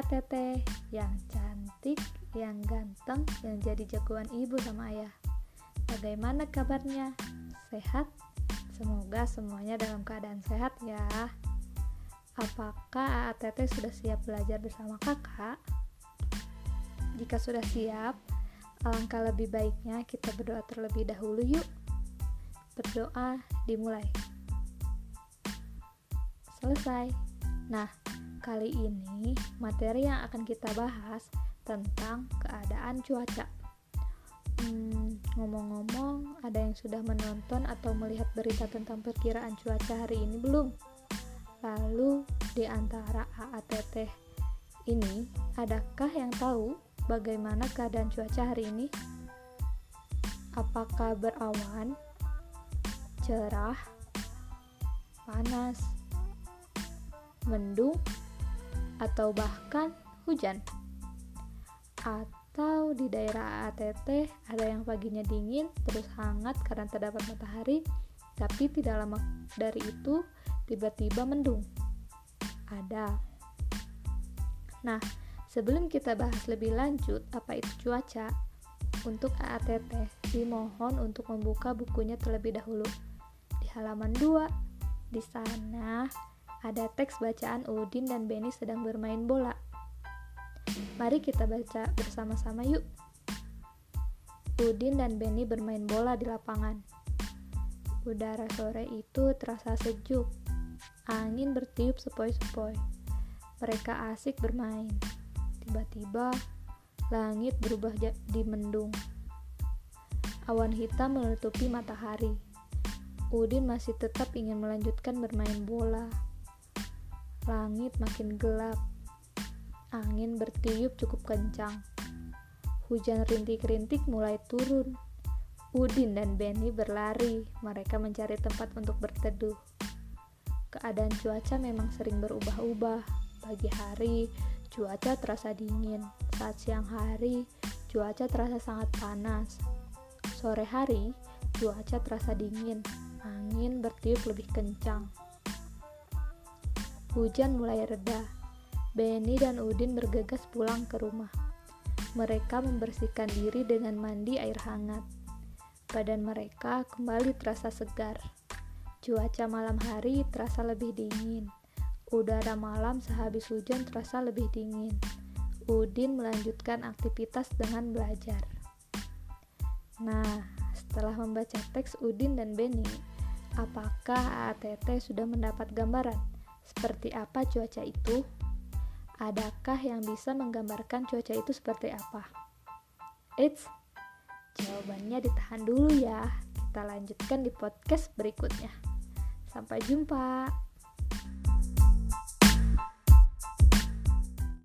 teteh yang cantik, yang ganteng, yang jadi jagoan ibu sama ayah. Bagaimana kabarnya? Sehat? Semoga semuanya dalam keadaan sehat ya. Apakah ATT sudah siap belajar bersama kakak? Jika sudah siap, alangkah lebih baiknya kita berdoa terlebih dahulu yuk. Berdoa dimulai. Selesai. Nah, Kali ini, materi yang akan kita bahas tentang keadaan cuaca. Hmm, ngomong-ngomong, ada yang sudah menonton atau melihat berita tentang perkiraan cuaca hari ini belum? Lalu, di antara AATT ini, adakah yang tahu bagaimana keadaan cuaca hari ini? Apakah berawan, cerah, panas, mendung, atau bahkan hujan. Atau di daerah ATT ada yang paginya dingin terus hangat karena terdapat matahari, tapi tidak lama dari itu tiba-tiba mendung. Ada. Nah, sebelum kita bahas lebih lanjut apa itu cuaca, untuk AATT dimohon untuk membuka bukunya terlebih dahulu. Di halaman 2, di sana ada teks bacaan Udin dan Benny sedang bermain bola. Mari kita baca bersama-sama yuk. Udin dan Benny bermain bola di lapangan. Udara sore itu terasa sejuk. Angin bertiup sepoi-sepoi. Mereka asik bermain. Tiba-tiba, langit berubah di mendung. Awan hitam menutupi matahari. Udin masih tetap ingin melanjutkan bermain bola. Langit makin gelap. Angin bertiup cukup kencang. Hujan rintik-rintik mulai turun. Udin dan Benny berlari. Mereka mencari tempat untuk berteduh. Keadaan cuaca memang sering berubah-ubah. Pagi hari, cuaca terasa dingin. Saat siang hari, cuaca terasa sangat panas. Sore hari, cuaca terasa dingin. Angin bertiup lebih kencang. Hujan mulai reda. Benny dan Udin bergegas pulang ke rumah. Mereka membersihkan diri dengan mandi air hangat. Badan mereka kembali terasa segar. Cuaca malam hari terasa lebih dingin. Udara malam sehabis hujan terasa lebih dingin. Udin melanjutkan aktivitas dengan belajar. Nah, setelah membaca teks Udin dan Benny, apakah ATT sudah mendapat gambaran? Seperti apa cuaca itu? Adakah yang bisa menggambarkan cuaca itu seperti apa? Eits, jawabannya ditahan dulu ya. Kita lanjutkan di podcast berikutnya. Sampai jumpa.